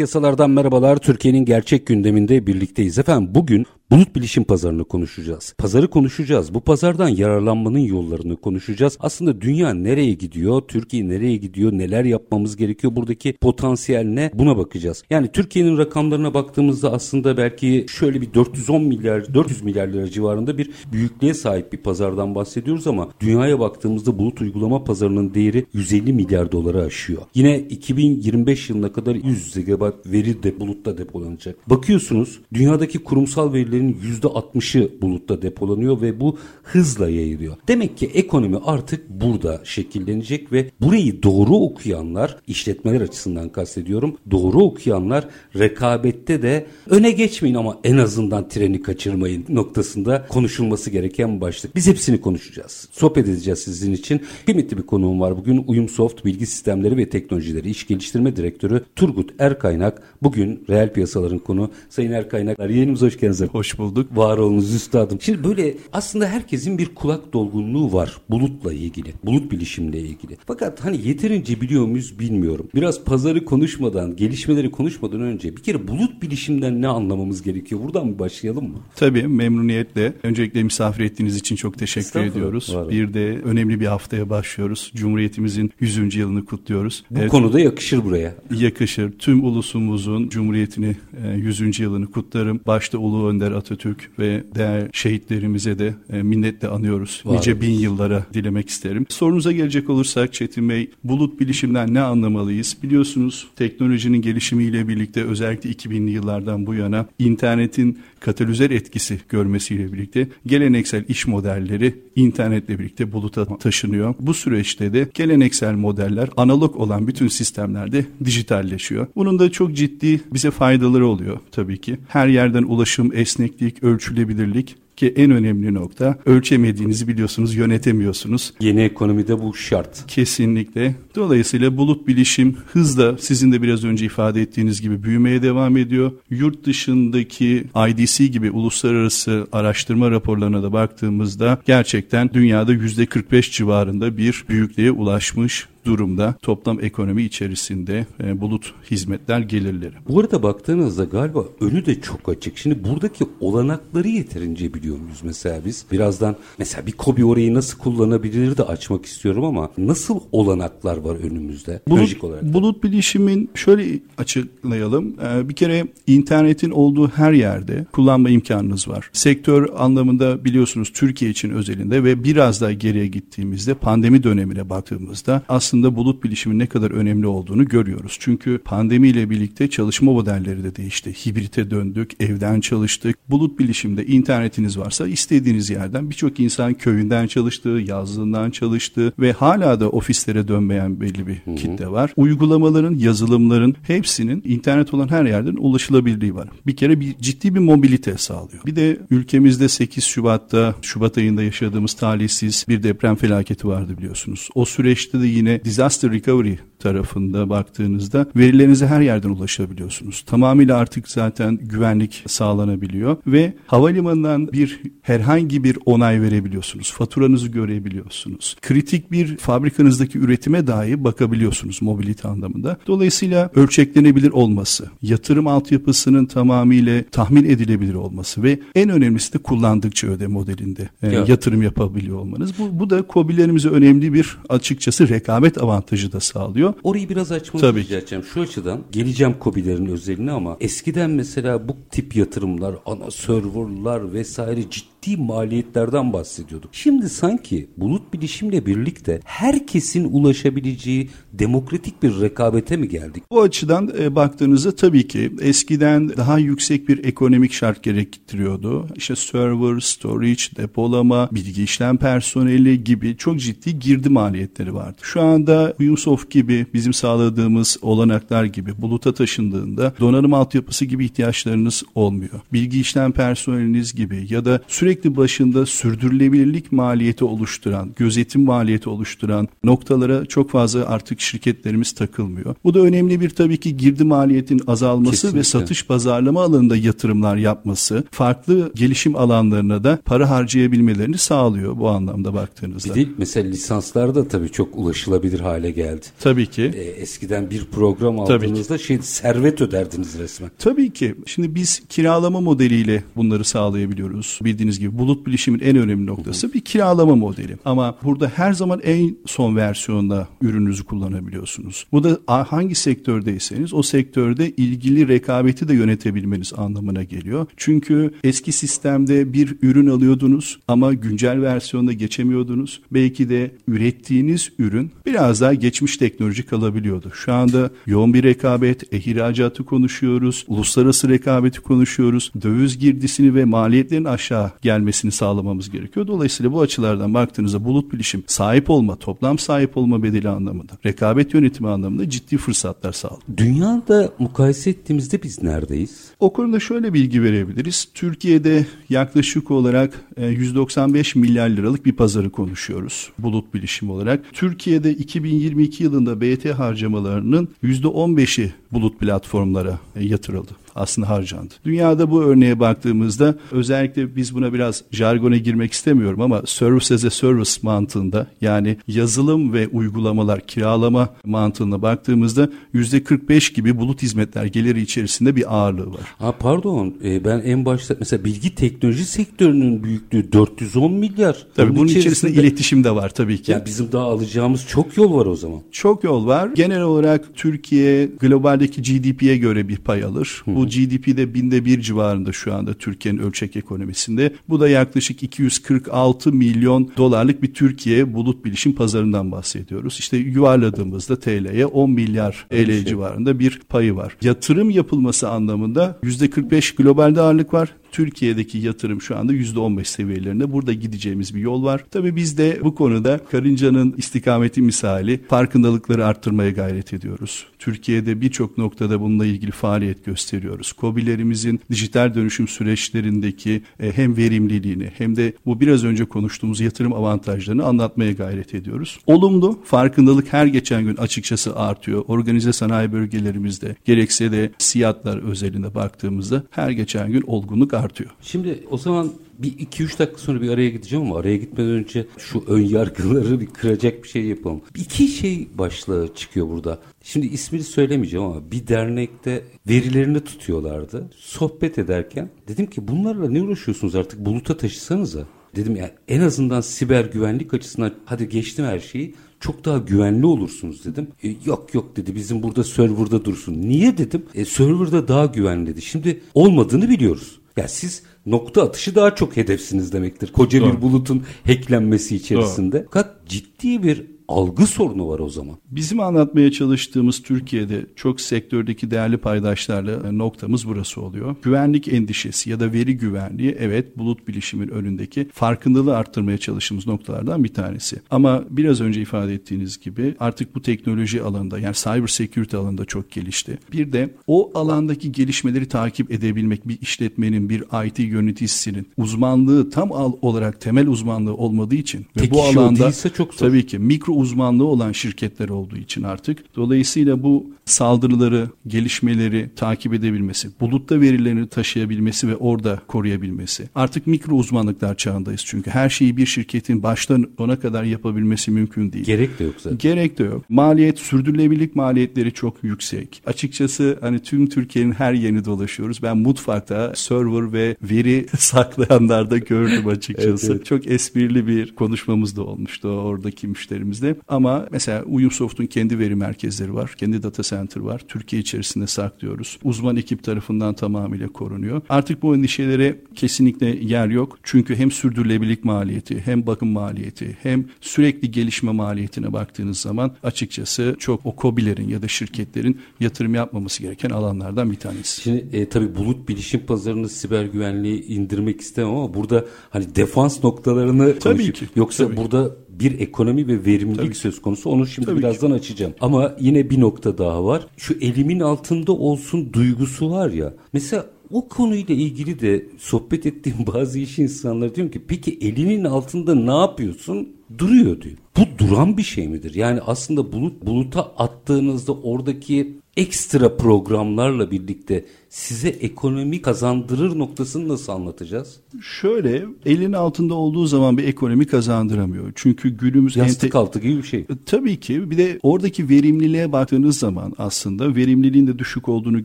Piyasalardan merhabalar. Türkiye'nin gerçek gündeminde birlikteyiz. Efendim bugün Bulut bilişim pazarını konuşacağız. Pazarı konuşacağız. Bu pazardan yararlanmanın yollarını konuşacağız. Aslında dünya nereye gidiyor? Türkiye nereye gidiyor? Neler yapmamız gerekiyor? Buradaki potansiyel ne? Buna bakacağız. Yani Türkiye'nin rakamlarına baktığımızda aslında belki şöyle bir 410 milyar, 400 milyar lira civarında bir büyüklüğe sahip bir pazardan bahsediyoruz ama dünyaya baktığımızda bulut uygulama pazarının değeri 150 milyar doları aşıyor. Yine 2025 yılına kadar 100 GB veri de bulutta depolanacak. Bakıyorsunuz dünyadaki kurumsal verileri verilerin %60'ı bulutta depolanıyor ve bu hızla yayılıyor. Demek ki ekonomi artık burada şekillenecek ve burayı doğru okuyanlar, işletmeler açısından kastediyorum, doğru okuyanlar rekabette de öne geçmeyin ama en azından treni kaçırmayın noktasında konuşulması gereken başlık. Biz hepsini konuşacağız. Sohbet edeceğiz sizin için. Kıymetli bir konuğum var. Bugün Uyumsoft Bilgi Sistemleri ve Teknolojileri İş Geliştirme Direktörü Turgut Erkaynak. Bugün reel piyasaların konu. Sayın Erkaynak, yayınımıza hoş geldiniz. Hoş bulduk. Var olunuz üstadım. Şimdi böyle aslında herkesin bir kulak dolgunluğu var bulutla ilgili. Bulut bilişimle ilgili. Fakat hani yeterince biliyor muyuz bilmiyorum. Biraz pazarı konuşmadan, gelişmeleri konuşmadan önce bir kere bulut bilişimden ne anlamamız gerekiyor? Buradan mı başlayalım mı? Tabii memnuniyetle. Öncelikle misafir ettiğiniz için çok teşekkür ediyoruz. Bir de önemli bir haftaya başlıyoruz. Cumhuriyetimizin 100. yılını kutluyoruz. Bu evet, konuda yakışır buraya. Yakışır. Tüm ulusumuzun Cumhuriyetini 100. E, yılını kutlarım. Başta Ulu Önder Atatürk ve değer şehitlerimize de e, minnetle anıyoruz. Var nice bin yıllara dilemek isterim. Sorunuza gelecek olursak Çetin Bey, bulut bilişimden ne anlamalıyız? Biliyorsunuz teknolojinin gelişimiyle birlikte özellikle 2000'li yıllardan bu yana internetin katalizör etkisi görmesiyle birlikte geleneksel iş modelleri internetle birlikte buluta taşınıyor. Bu süreçte de geleneksel modeller analog olan bütün sistemlerde dijitalleşiyor. Bunun da çok ciddi bize faydaları oluyor tabii ki. Her yerden ulaşım, esneklik, ölçülebilirlik ki en önemli nokta ölçemediğinizi biliyorsunuz, yönetemiyorsunuz. Yeni ekonomide bu şart. Kesinlikle. Dolayısıyla bulut bilişim hızla sizin de biraz önce ifade ettiğiniz gibi büyümeye devam ediyor. Yurt dışındaki IDC gibi uluslararası araştırma raporlarına da baktığımızda gerçekten dünyada %45 civarında bir büyüklüğe ulaşmış durumda toplam ekonomi içerisinde e, bulut hizmetler gelirleri. Bu arada baktığınızda galiba önü de çok açık. Şimdi buradaki olanakları yeterince biliyor muyuz mesela biz? Birazdan mesela bir kobi orayı nasıl kullanabilir de açmak istiyorum ama nasıl olanaklar var önümüzde? Bulut, olarak. bulut bilişimin şöyle açıklayalım. Ee, bir kere internetin olduğu her yerde kullanma imkanınız var. Sektör anlamında biliyorsunuz Türkiye için özelinde ve biraz daha geriye gittiğimizde pandemi dönemine baktığımızda aslında aslında bulut bilişimin ne kadar önemli olduğunu görüyoruz. Çünkü pandemiyle birlikte çalışma modelleri de değişti. Hibrite döndük, evden çalıştık. Bulut bilişimde internetiniz varsa istediğiniz yerden birçok insan köyünden çalıştı, yazlığından çalıştı ve hala da ofislere dönmeyen belli bir Hı-hı. kitle var. Uygulamaların, yazılımların hepsinin internet olan her yerden ulaşılabilirliği var. Bir kere bir ciddi bir mobilite sağlıyor. Bir de ülkemizde 8 Şubat'ta Şubat ayında yaşadığımız talihsiz bir deprem felaketi vardı biliyorsunuz. O süreçte de yine disaster recovery tarafında baktığınızda verilerinize her yerden ulaşabiliyorsunuz. Tamamıyla artık zaten güvenlik sağlanabiliyor ve havalimanından bir herhangi bir onay verebiliyorsunuz. Faturanızı görebiliyorsunuz. Kritik bir fabrikanızdaki üretime dahi bakabiliyorsunuz mobilite anlamında. Dolayısıyla ölçeklenebilir olması, yatırım altyapısının tamamıyla tahmin edilebilir olması ve en önemlisi de kullandıkça öde modelinde e, yatırım yapabiliyor olmanız. Bu, bu da COBİ'lerimize önemli bir açıkçası rekabet avantajı da sağlıyor. Orayı biraz açmanızı rica edeceğim. Şu açıdan geleceğim COBİ'lerin özelliğine ama eskiden mesela bu tip yatırımlar, ana serverlar vesaire ciddi ciddi maliyetlerden bahsediyorduk. Şimdi sanki bulut bilişimle birlikte herkesin ulaşabileceği demokratik bir rekabete mi geldik? Bu açıdan e, baktığınızda tabii ki eskiden daha yüksek bir ekonomik şart gerektiriyordu. İşte server, storage, depolama, bilgi işlem personeli gibi çok ciddi girdi maliyetleri vardı. Şu anda Uyumsoft gibi bizim sağladığımız olanaklar gibi buluta taşındığında donanım altyapısı gibi ihtiyaçlarınız olmuyor. Bilgi işlem personeliniz gibi ya da sürekli başında sürdürülebilirlik maliyeti oluşturan, gözetim maliyeti oluşturan noktalara çok fazla artık şirketlerimiz takılmıyor. Bu da önemli bir tabii ki girdi maliyetin azalması Kesinlikle. ve satış pazarlama alanında yatırımlar yapması, farklı gelişim alanlarına da para harcayabilmelerini sağlıyor bu anlamda baktığınızda. Bir de mesela lisanslar da tabii çok ulaşılabilir hale geldi. Tabii ki. Ee, eskiden bir program aldığınızda şey servet öderdiniz resmen. Tabii ki. Şimdi biz kiralama modeliyle bunları sağlayabiliyoruz. Bildiğiniz gibi bulut bilişimin en önemli noktası bir kiralama modeli. Ama burada her zaman en son versiyonda ürününüzü kullanabiliyorsunuz. Bu da hangi sektördeyseniz o sektörde ilgili rekabeti de yönetebilmeniz anlamına geliyor. Çünkü eski sistemde bir ürün alıyordunuz ama güncel versiyonda geçemiyordunuz. Belki de ürettiğiniz ürün biraz daha geçmiş teknoloji kalabiliyordu. Şu anda yoğun bir rekabet, ihracatı konuşuyoruz, uluslararası rekabeti konuşuyoruz. Döviz girdisini ve maliyetlerin aşağı gelmesini sağlamamız gerekiyor. Dolayısıyla bu açılardan baktığınızda bulut bilişim sahip olma, toplam sahip olma bedeli anlamında, rekabet yönetimi anlamında ciddi fırsatlar sağlıyor. Dünyada mukayese ettiğimizde biz neredeyiz? O konuda şöyle bilgi verebiliriz. Türkiye'de yaklaşık olarak 195 e, milyar liralık bir pazarı konuşuyoruz bulut bilişim olarak. Türkiye'de 2022 yılında BT harcamalarının %15'i bulut platformlara e, yatırıldı aslında harcandı. Dünyada bu örneğe baktığımızda özellikle biz buna biraz jargona girmek istemiyorum ama service as a service mantığında yani yazılım ve uygulamalar kiralama mantığına baktığımızda yüzde 45 gibi bulut hizmetler geliri içerisinde bir ağırlığı var. Ha pardon e, ben en başta mesela bilgi teknoloji sektörünün büyüklüğü 410 milyar. Tabii bunun, bunun içerisinde, içerisinde iletişim de var tabii ki. Yani bizim daha alacağımız çok yol var o zaman. Çok yol var. Genel olarak Türkiye globaldeki GDP'ye göre bir pay alır. Bu GDP'de binde bir civarında şu anda Türkiye'nin ölçek ekonomisinde. Bu da yaklaşık 246 milyon dolarlık bir Türkiye bulut bilişim pazarından bahsediyoruz. İşte yuvarladığımızda TL'ye 10 milyar TL şey. civarında bir payı var. Yatırım yapılması anlamında %45 globalde ağırlık var. Türkiye'deki yatırım şu anda %15 seviyelerinde. Burada gideceğimiz bir yol var. Tabii biz de bu konuda karıncanın istikameti misali farkındalıkları arttırmaya gayret ediyoruz. Türkiye'de birçok noktada bununla ilgili faaliyet gösteriyoruz. COBİ'lerimizin dijital dönüşüm süreçlerindeki e, hem verimliliğini hem de bu biraz önce konuştuğumuz yatırım avantajlarını anlatmaya gayret ediyoruz. Olumlu farkındalık her geçen gün açıkçası artıyor. Organize sanayi bölgelerimizde gerekse de siyatlar özelinde baktığımızda her geçen gün olgunluk. Şimdi o zaman bir iki üç dakika sonra bir araya gideceğim ama araya gitmeden önce şu ön yargıları bir kıracak bir şey yapalım. İki şey başlığı çıkıyor burada. Şimdi ismini söylemeyeceğim ama bir dernekte verilerini tutuyorlardı. Sohbet ederken dedim ki bunlarla ne uğraşıyorsunuz artık buluta taşısanıza. Dedim ya en azından siber güvenlik açısından hadi geçtim her şeyi çok daha güvenli olursunuz dedim. E, yok yok dedi bizim burada serverda dursun. Niye dedim? E, serverda daha güvenli dedi. Şimdi olmadığını biliyoruz. Ya siz nokta atışı daha çok hedefsiniz demektir. Koca Doğru. bir bulutun hacklenmesi içerisinde. Doğru. Fakat ciddi bir algı sorunu var o zaman. Bizim anlatmaya çalıştığımız Türkiye'de çok sektördeki değerli paydaşlarla noktamız burası oluyor. Güvenlik endişesi ya da veri güvenliği evet bulut bilişimin önündeki farkındalığı arttırmaya çalıştığımız noktalardan bir tanesi. Ama biraz önce ifade ettiğiniz gibi artık bu teknoloji alanında yani cyber security alanında çok gelişti. Bir de o alandaki gelişmeleri takip edebilmek bir işletmenin bir IT yöneticisinin uzmanlığı tam olarak temel uzmanlığı olmadığı için ve bu alanda çok zor. tabii ki mikro uzmanlığı olan şirketler olduğu için artık. Dolayısıyla bu saldırıları, gelişmeleri takip edebilmesi, bulutta verilerini taşıyabilmesi ve orada koruyabilmesi. Artık mikro uzmanlıklar çağındayız çünkü her şeyi bir şirketin baştan sona kadar yapabilmesi mümkün değil. Gerek de yok zaten. Gerek de yok. Maliyet, sürdürülebilirlik maliyetleri çok yüksek. Açıkçası hani tüm Türkiye'nin her yerini dolaşıyoruz. Ben mutfakta server ve veri saklayanlarda gördüm açıkçası. evet, evet. Çok esprili bir konuşmamız da olmuştu oradaki müşterimizle önemli ama mesela Uyumsoft'un kendi veri merkezleri var. Kendi data center var. Türkiye içerisinde saklıyoruz. Uzman ekip tarafından tamamıyla korunuyor. Artık bu endişelere kesinlikle yer yok. Çünkü hem sürdürülebilirlik maliyeti hem bakım maliyeti hem sürekli gelişme maliyetine baktığınız zaman açıkçası çok o COBİ'lerin ya da şirketlerin yatırım yapmaması gereken alanlardan bir tanesi. Şimdi e, tabii bulut bilişim pazarını siber güvenliği indirmek istemem ama burada hani defans noktalarını tabii konuşuyor. ki. Yoksa tabii. burada bir ekonomi ve verimlilik Tabii söz konusu. Onu şimdi Tabii birazdan ki. açacağım. Ama yine bir nokta daha var. Şu elimin altında olsun duygusu var ya. Mesela o konuyla ilgili de sohbet ettiğim bazı iş insanları diyorum ki peki elinin altında ne yapıyorsun? Duruyor diyor. Bu duran bir şey midir? Yani aslında bulut buluta attığınızda oradaki ekstra programlarla birlikte size ekonomi kazandırır noktasını nasıl anlatacağız? Şöyle elin altında olduğu zaman bir ekonomi kazandıramıyor. Çünkü günümüz Yastık ente- altı gibi bir şey. E, Tabii ki bir de oradaki verimliliğe baktığınız zaman aslında verimliliğin de düşük olduğunu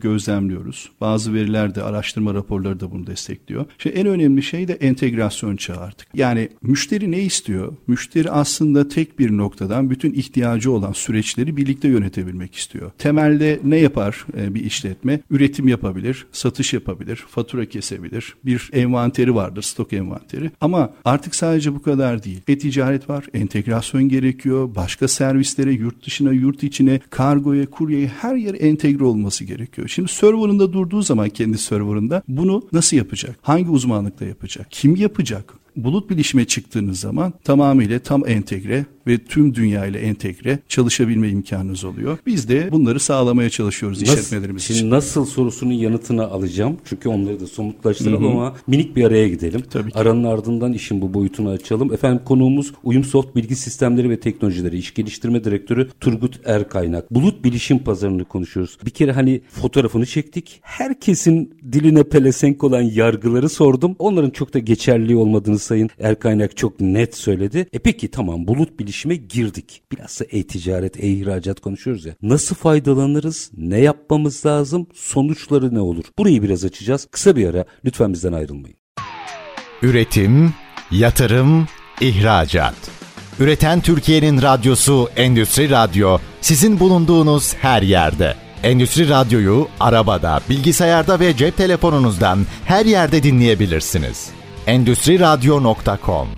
gözlemliyoruz. Bazı veriler de araştırma raporları da bunu destekliyor. Şimdi en önemli şey de entegrasyon çağı artık. Yani müşteri ne istiyor? Müşteri aslında tek bir noktadan bütün ihtiyacı olan süreçleri birlikte yönetebilmek istiyor. Temelde ne yapar e, bir işletme? Üretim yapabilir, satış yapabilir, fatura kesebilir. Bir envanteri vardır, stok envanteri. Ama artık sadece bu kadar değil. E-ticaret var, entegrasyon gerekiyor. Başka servislere, yurt dışına, yurt içine, kargoya, kuryeye her yer entegre olması gerekiyor. Şimdi serverında durduğu zaman kendi serverında bunu nasıl yapacak? Hangi uzmanlıkla yapacak? Kim yapacak? bulut bilişime çıktığınız zaman tamamıyla tam entegre ve tüm dünya ile entegre çalışabilme imkanınız oluyor. Biz de bunları sağlamaya çalışıyoruz işletmelerimiz Şimdi için. nasıl sorusunun yanıtını alacağım. Çünkü onları da somutlaştıralım ama minik bir araya gidelim. Tabii ki. Aranın ardından işin bu boyutunu açalım. Efendim konuğumuz Uyumsoft Bilgi Sistemleri ve Teknolojileri İş Geliştirme Direktörü Turgut Erkaynak. Bulut bilişim pazarını konuşuyoruz. Bir kere hani fotoğrafını çektik. Herkesin diline pelesenk olan yargıları sordum. Onların çok da geçerli olmadığını Sayın Erkaynak çok net söyledi. E peki tamam bulut bilişime girdik. Bilhassa e-ticaret, e-ihracat konuşuyoruz ya. Nasıl faydalanırız? Ne yapmamız lazım? Sonuçları ne olur? Burayı biraz açacağız. Kısa bir ara. Lütfen bizden ayrılmayın. Üretim, yatırım, ihracat. Üreten Türkiye'nin radyosu Endüstri Radyo sizin bulunduğunuz her yerde. Endüstri Radyo'yu arabada, bilgisayarda ve cep telefonunuzdan her yerde dinleyebilirsiniz. Endüstri Radyo.com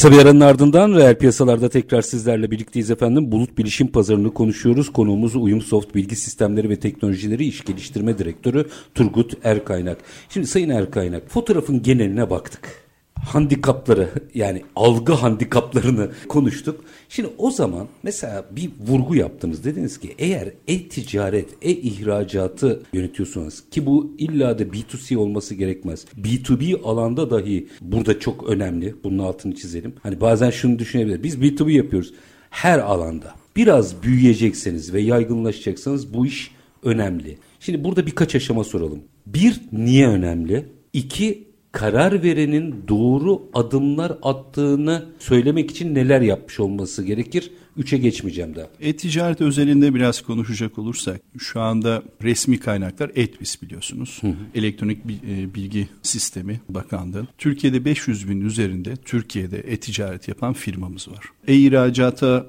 Kısa bir aranın ardından reel piyasalarda tekrar sizlerle birlikteyiz efendim. Bulut bilişim pazarını konuşuyoruz. Konuğumuz Uyumsoft Bilgi Sistemleri ve Teknolojileri İş Geliştirme Direktörü Turgut Erkaynak. Şimdi Sayın Erkaynak fotoğrafın geneline baktık. Handikapları yani algı handikaplarını konuştuk. Şimdi o zaman mesela bir vurgu yaptınız. Dediniz ki eğer e-ticaret, e-ihracatı yönetiyorsunuz ki bu illa da B2C olması gerekmez. B2B alanda dahi burada çok önemli. Bunun altını çizelim. Hani bazen şunu düşünebilir. Biz B2B yapıyoruz. Her alanda. Biraz büyüyecekseniz ve yaygınlaşacaksanız bu iş önemli. Şimdi burada birkaç aşama soralım. Bir, niye önemli? İki, karar verenin doğru adımlar attığını söylemek için neler yapmış olması gerekir? Üçe geçmeyeceğim daha. E-ticaret özelinde biraz konuşacak olursak şu anda resmi kaynaklar ETBİS biliyorsunuz. Elektronik Bil- e, Bilgi Sistemi Bakanlığı. Türkiye'de 500 bin üzerinde Türkiye'de e-ticaret yapan firmamız var. E-ihracata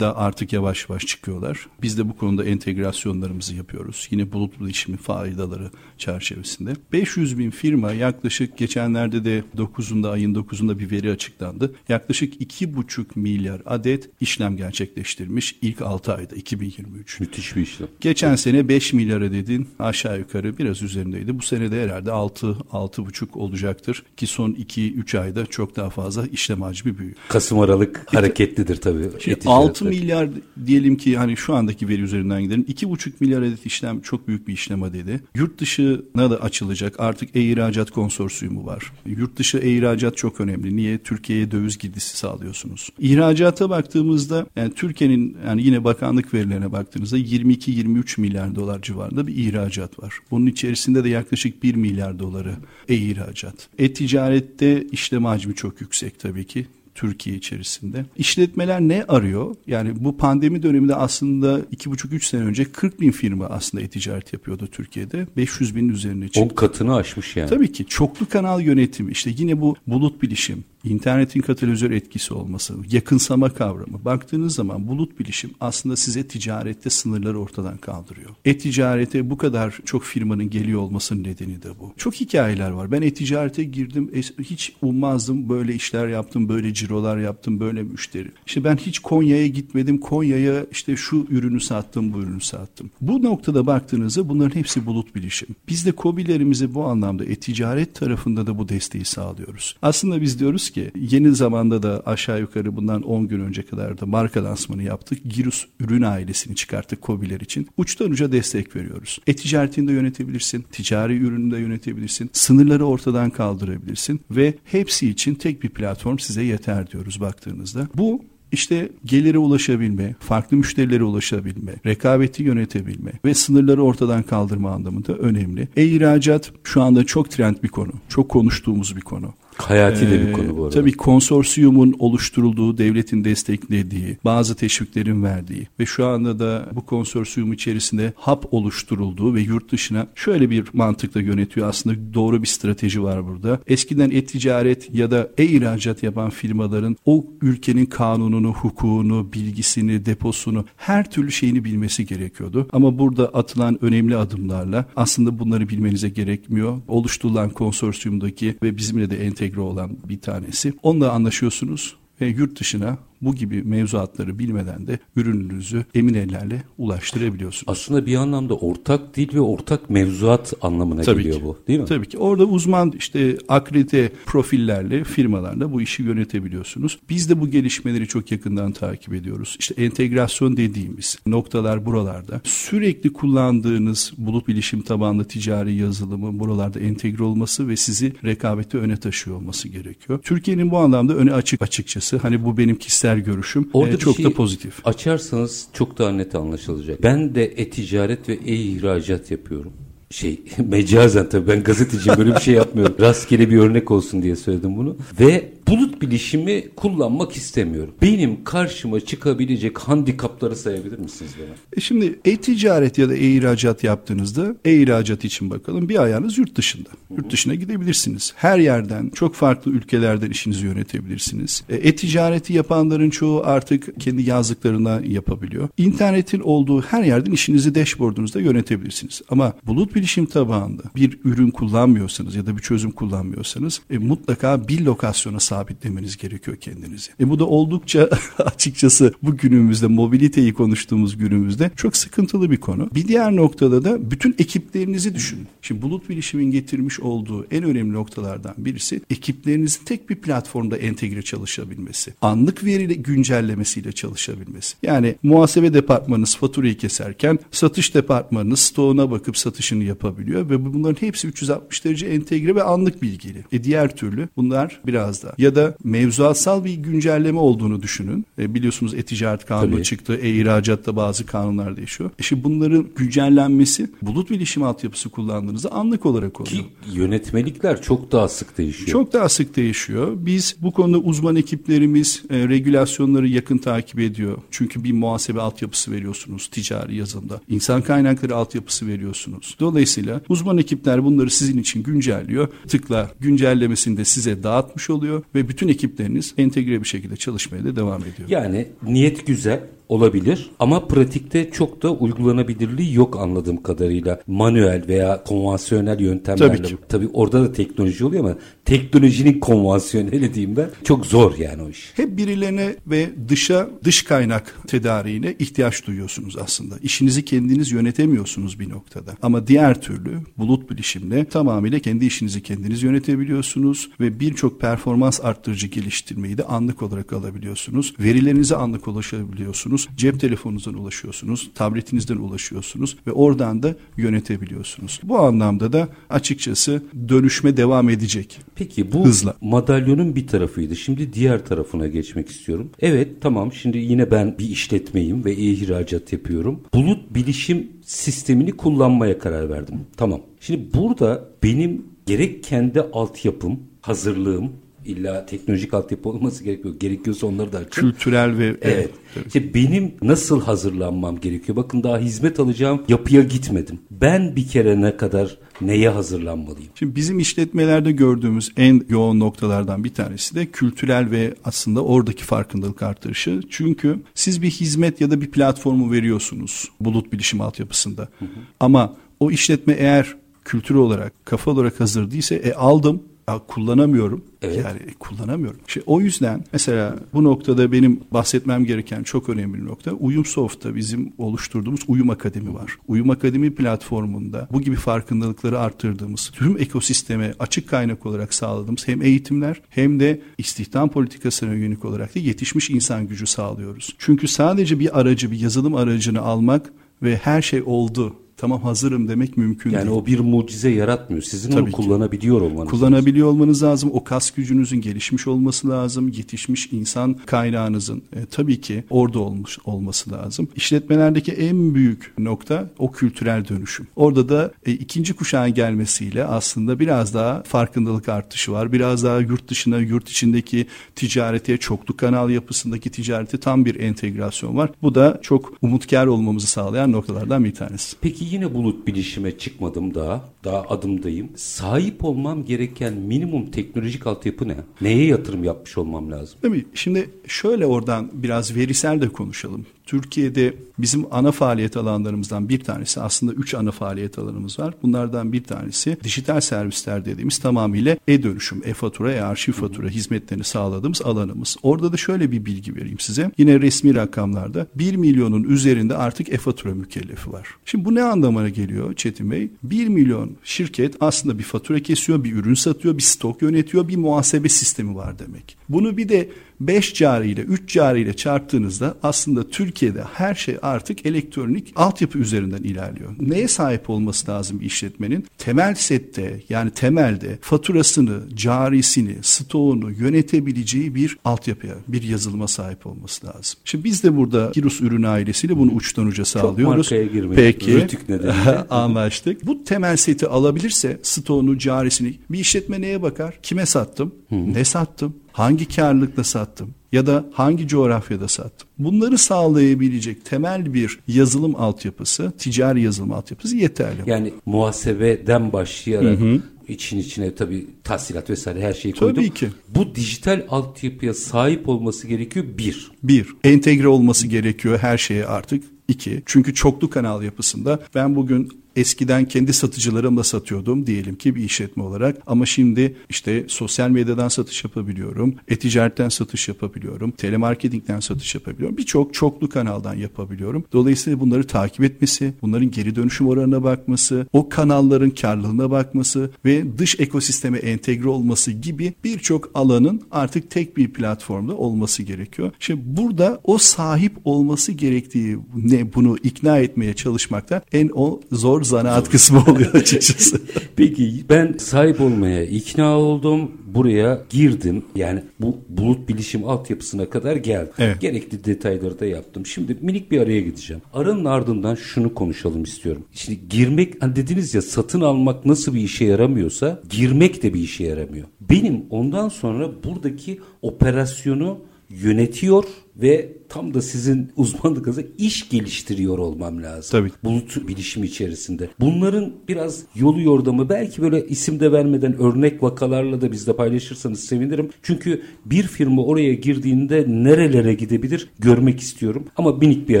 da artık yavaş yavaş çıkıyorlar. Biz de bu konuda entegrasyonlarımızı yapıyoruz. Yine bulutlu işimi faydaları çerçevesinde. 500 bin firma yaklaşık geçenlerde de 9'unda ayın 9'unda bir veri açıklandı. Yaklaşık 2,5 milyar adet işlem gerçekleştirmiş ilk 6 ayda 2023. Müthiş bir işlem. Geçen sene 5 milyar adetin aşağı yukarı biraz üzerindeydi. Bu sene de herhalde 6 6,5 olacaktır ki son 2-3 ayda çok daha fazla işlem hacmi büyüyor. Kasım Aralık hareketlidir tabii. Şimdi e-ticaretler. 6 milyar diyelim ki hani şu andaki veri üzerinden gidelim. 2,5 milyar adet işlem çok büyük bir işlem adedi. Yurt dışına da açılacak. Artık e-ihracat konsorsiyumu var. Yurt dışı e-ihracat çok önemli. Niye? Türkiye'ye döviz girdisi sağlıyorsunuz. İhracata baktığımızda yani Türkiye'nin yani yine bakanlık verilerine baktığınızda 22-23 milyar dolar civarında bir ihracat var. Bunun içerisinde de yaklaşık 1 milyar doları e-ihracat. E-ticarette işlem hacmi çok yüksek tabii ki. Türkiye içerisinde. İşletmeler ne arıyor? Yani bu pandemi döneminde aslında 2,5-3 sene önce 40 bin firma aslında e-ticaret yapıyordu Türkiye'de. 500 binin üzerine 10 çıktı. katını aşmış yani. Tabii ki çoklu kanal yönetimi işte yine bu bulut bilişim internetin katalizör etkisi olması, yakınsama kavramı. Baktığınız zaman bulut bilişim aslında size ticarette sınırları ortadan kaldırıyor. E-ticarete bu kadar çok firmanın geliyor olmasının nedeni de bu. Çok hikayeler var. Ben e-ticarete girdim. Hiç ummazdım. Böyle işler yaptım. Böyle cirolar yaptım. Böyle müşteri. İşte ben hiç Konya'ya gitmedim. Konya'ya işte şu ürünü sattım, bu ürünü sattım. Bu noktada baktığınızda bunların hepsi bulut bilişim. Biz de COBİ'lerimizi bu anlamda e-ticaret tarafında da bu desteği sağlıyoruz. Aslında biz diyoruz ki yeni zamanda da aşağı yukarı bundan 10 gün önce kadar da marka lansmanı yaptık. Girus ürün ailesini çıkarttık COBİ'ler için. Uçtan uca destek veriyoruz. E-ticaretini de yönetebilirsin. Ticari ürünü de yönetebilirsin. Sınırları ortadan kaldırabilirsin ve hepsi için tek bir platform size yeter diyoruz baktığınızda. Bu işte gelire ulaşabilme, farklı müşterilere ulaşabilme, rekabeti yönetebilme ve sınırları ortadan kaldırma anlamında önemli. E-ihracat şu anda çok trend bir konu. Çok konuştuğumuz bir konu. Hayati de bir konu bu arada. Tabii konsorsiyumun oluşturulduğu, devletin desteklediği, bazı teşviklerin verdiği ve şu anda da bu konsorsiyum içerisinde hap oluşturulduğu ve yurt dışına şöyle bir mantıkla yönetiyor. Aslında doğru bir strateji var burada. Eskiden e-ticaret ya da e-ihracat yapan firmaların o ülkenin kanununu, hukukunu, bilgisini, deposunu, her türlü şeyini bilmesi gerekiyordu. Ama burada atılan önemli adımlarla aslında bunları bilmenize gerekmiyor. Oluşturulan konsorsiyumdaki ve bizimle de entegre entegre olan bir tanesi. Onunla anlaşıyorsunuz ve yurt dışına bu gibi mevzuatları bilmeden de ürününüzü emin ellerle ulaştırabiliyorsunuz. Aslında bir anlamda ortak dil ve ortak mevzuat anlamına Tabii geliyor ki. bu değil mi? Tabii ki. Orada uzman işte akredite profillerle firmalarla bu işi yönetebiliyorsunuz. Biz de bu gelişmeleri çok yakından takip ediyoruz. İşte entegrasyon dediğimiz noktalar buralarda. Sürekli kullandığınız bulut bilişim tabanlı ticari yazılımı buralarda entegre olması ve sizi rekabette öne taşıyor olması gerekiyor. Türkiye'nin bu anlamda öne açık açıkçası. Hani bu benim kişisel görüşüm. Orada Ee, çok şey da pozitif. Açarsanız çok daha net anlaşılacak. Ben de e-ticaret ve e-ihracat yapıyorum. Şey mecazen tabii ben gazeteciyim böyle bir şey yapmıyorum. Rastgele bir örnek olsun diye söyledim bunu. Ve bulut bilişimi kullanmak istemiyorum. Benim karşıma çıkabilecek handikapları sayabilir misiniz bana? E şimdi e-ticaret ya da e-ihracat yaptığınızda e-ihracat için bakalım bir ayağınız yurt dışında. Yurt dışına gidebilirsiniz. Her yerden çok farklı ülkelerden işinizi yönetebilirsiniz. E, E-ticareti yapanların çoğu artık kendi yazdıklarına yapabiliyor. İnternetin olduğu her yerden işinizi dashboardunuzda yönetebilirsiniz. Ama bulut bilişim tabanında bir ürün kullanmıyorsanız ya da bir çözüm kullanmıyorsanız e, mutlaka bir lokasyona sabitlemeniz gerekiyor kendinizi. E, bu da oldukça açıkçası bu günümüzde mobiliteyi konuştuğumuz günümüzde çok sıkıntılı bir konu. Bir diğer noktada da bütün ekiplerinizi düşünün. Şimdi bulut bilişimin getirmiş olduğu en önemli noktalardan birisi ekiplerinizin tek bir platformda entegre çalışabilmesi. Anlık veri güncellemesiyle çalışabilmesi. Yani muhasebe departmanınız faturayı keserken satış departmanınız stoğuna bakıp satışını yapabiliyor ve bunların hepsi 360 derece entegre ve anlık bilgili. E diğer türlü bunlar biraz da ya da mevzuatsal bir güncelleme olduğunu düşünün. E biliyorsunuz e-ticaret kanunu Tabii. çıktı. E-ihracatta bazı kanunlar değişiyor. E şimdi bunların güncellenmesi bulut bilişim altyapısı kullandığınızda anlık olarak oluyor. Ki yönetmelikler çok daha sık değişiyor. Çok daha sık değişiyor. Biz bu konuda uzman ekiplerimiz e, regülasyonları yakın takip ediyor. Çünkü bir muhasebe altyapısı veriyorsunuz ticari yazılımda. İnsan kaynakları altyapısı veriyorsunuz. Dolayısıyla uzman ekipler bunları sizin için güncelliyor. Tıkla güncellemesini de size dağıtmış oluyor ve bütün ekipleriniz entegre bir şekilde çalışmaya da devam ediyor. Yani niyet güzel olabilir ama pratikte çok da uygulanabilirliği yok anladığım kadarıyla. Manuel veya konvansiyonel yöntemlerle. Tabii ki. Tabii orada da teknoloji oluyor ama teknolojinin konvansiyoneli diyeyim ben. Çok zor yani o iş. Hep birilerine ve dışa dış kaynak tedariğine ihtiyaç duyuyorsunuz aslında. İşinizi kendiniz yönetemiyorsunuz bir noktada. Ama diğer türlü bulut bilişimle tamamıyla kendi işinizi kendiniz yönetebiliyorsunuz ve birçok performans arttırıcı geliştirmeyi de anlık olarak alabiliyorsunuz. Verilerinize anlık ulaşabiliyorsunuz. Cep telefonunuzdan ulaşıyorsunuz, tabletinizden ulaşıyorsunuz ve oradan da yönetebiliyorsunuz. Bu anlamda da açıkçası dönüşme devam edecek. Peki bu Hızla. madalyonun bir tarafıydı. Şimdi diğer tarafına geçmek istiyorum. Evet tamam şimdi yine ben bir işletmeyim ve e-ihracat yapıyorum. Bulut bilişim sistemini kullanmaya karar verdim. Tamam. Şimdi burada benim gerek kendi altyapım, hazırlığım İlla teknolojik altyapı olması gerekiyor. Gerekiyorsa onları da açın. Kültürel ve... Evet. evet. İşte benim nasıl hazırlanmam gerekiyor? Bakın daha hizmet alacağım yapıya gitmedim. Ben bir kere ne kadar neye hazırlanmalıyım? Şimdi bizim işletmelerde gördüğümüz en yoğun noktalardan bir tanesi de kültürel ve aslında oradaki farkındalık artırışı. Çünkü siz bir hizmet ya da bir platformu veriyorsunuz bulut bilişim altyapısında. Hı hı. Ama o işletme eğer kültür olarak, kafa olarak hazır değilse e aldım kullanamıyorum. Evet. Yani kullanamıyorum. İşte o yüzden mesela bu noktada benim bahsetmem gereken çok önemli bir nokta. Uyumsoft'ta bizim oluşturduğumuz Uyum Akademi var. Uyum Akademi platformunda bu gibi farkındalıkları arttırdığımız, tüm ekosisteme açık kaynak olarak sağladığımız hem eğitimler hem de istihdam politikasına yönelik olarak da yetişmiş insan gücü sağlıyoruz. Çünkü sadece bir aracı, bir yazılım aracını almak ve her şey oldu tamam hazırım demek mümkün yani değil. o bir mucize yaratmıyor. Sizin Tabii onu kullanabiliyor olmanız Kullanabiliyor lazım. olmanız lazım. O kas gücünüzün gelişmiş olması lazım. Yetişmiş insan kaynağınızın e, tabii ki orada olmuş olması lazım. İşletmelerdeki en büyük nokta o kültürel dönüşüm. Orada da e, ikinci kuşağın gelmesiyle aslında biraz daha farkındalık artışı var. Biraz daha yurt dışına, yurt içindeki ticarete, çoklu kanal yapısındaki ticarete tam bir entegrasyon var. Bu da çok umutkar olmamızı sağlayan noktalardan bir tanesi. Peki yine bulut bilişime çıkmadım daha. Daha adımdayım. Sahip olmam gereken minimum teknolojik altyapı ne? Neye yatırım yapmış olmam lazım? Tabii şimdi şöyle oradan biraz verisel de konuşalım. Türkiye'de bizim ana faaliyet alanlarımızdan bir tanesi aslında üç ana faaliyet alanımız var. Bunlardan bir tanesi dijital servisler dediğimiz tamamıyla e-dönüşüm, e-fatura, e-arşiv fatura hizmetlerini sağladığımız alanımız. Orada da şöyle bir bilgi vereyim size. Yine resmi rakamlarda 1 milyonun üzerinde artık e-fatura mükellefi var. Şimdi bu ne anlamına geliyor Çetin Bey? 1 milyon şirket aslında bir fatura kesiyor, bir ürün satıyor, bir stok yönetiyor, bir muhasebe sistemi var demek. Bunu bir de 5 cari ile 3 cari ile çarptığınızda aslında Türkiye'de her şey artık elektronik altyapı üzerinden ilerliyor. Neye sahip olması lazım bir işletmenin? Temel sette yani temelde faturasını, carisini, stoğunu yönetebileceği bir altyapıya, bir yazılıma sahip olması lazım. Şimdi biz de burada Girus ürün ailesiyle bunu uçtan uca sağlıyoruz. Çok markaya girmeyin. Peki. anlaştık. Bu temel seti alabilirse stoğunu, carisini bir işletme neye bakar? Kime sattım? Hı. Ne sattım? Hangi karlılıkla sattım ya da hangi coğrafyada sattım. Bunları sağlayabilecek temel bir yazılım altyapısı, ticari yazılım altyapısı yeterli. Yani muhasebeden başlayarak hı hı. için içine tabii tahsilat vesaire her şeyi koydum. Tabii ki. Bu dijital altyapıya sahip olması gerekiyor bir. Bir, entegre olması gerekiyor her şeye artık. İki, çünkü çoklu kanal yapısında ben bugün Eskiden kendi satıcılarımla satıyordum diyelim ki bir işletme olarak ama şimdi işte sosyal medyadan satış yapabiliyorum, e-ticaretten satış yapabiliyorum, telemarketingden satış yapabiliyorum. Birçok çoklu kanaldan yapabiliyorum. Dolayısıyla bunları takip etmesi, bunların geri dönüşüm oranına bakması, o kanalların karlılığına bakması ve dış ekosisteme entegre olması gibi birçok alanın artık tek bir platformda olması gerekiyor. Şimdi burada o sahip olması gerektiği ne bunu ikna etmeye çalışmakta en o zor zanaat kısmı oluyor açıkçası. Peki ben sahip olmaya ikna oldum. Buraya girdim. Yani bu bulut bilişim altyapısına kadar geldim. Evet. Gerekli detayları da yaptım. Şimdi minik bir araya gideceğim. Aranın ardından şunu konuşalım istiyorum. Şimdi girmek hani dediniz ya satın almak nasıl bir işe yaramıyorsa girmek de bir işe yaramıyor. Benim ondan sonra buradaki operasyonu yönetiyor ve tam da sizin uzmanlığınıza iş geliştiriyor olmam lazım. Tabii. Bulut bilişim içerisinde. Bunların biraz yolu yordamı belki böyle isim de vermeden örnek vakalarla da bizde paylaşırsanız sevinirim. Çünkü bir firma oraya girdiğinde nerelere gidebilir görmek istiyorum. Ama minik bir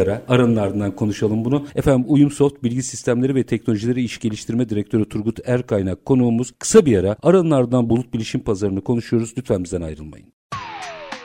ara aranın ardından konuşalım bunu. Efendim Uyumsoft Bilgi Sistemleri ve Teknolojileri İş Geliştirme Direktörü Turgut Erkaynak konuğumuz. Kısa bir ara aranın ardından bulut bilişim pazarını konuşuyoruz. Lütfen bizden ayrılmayın.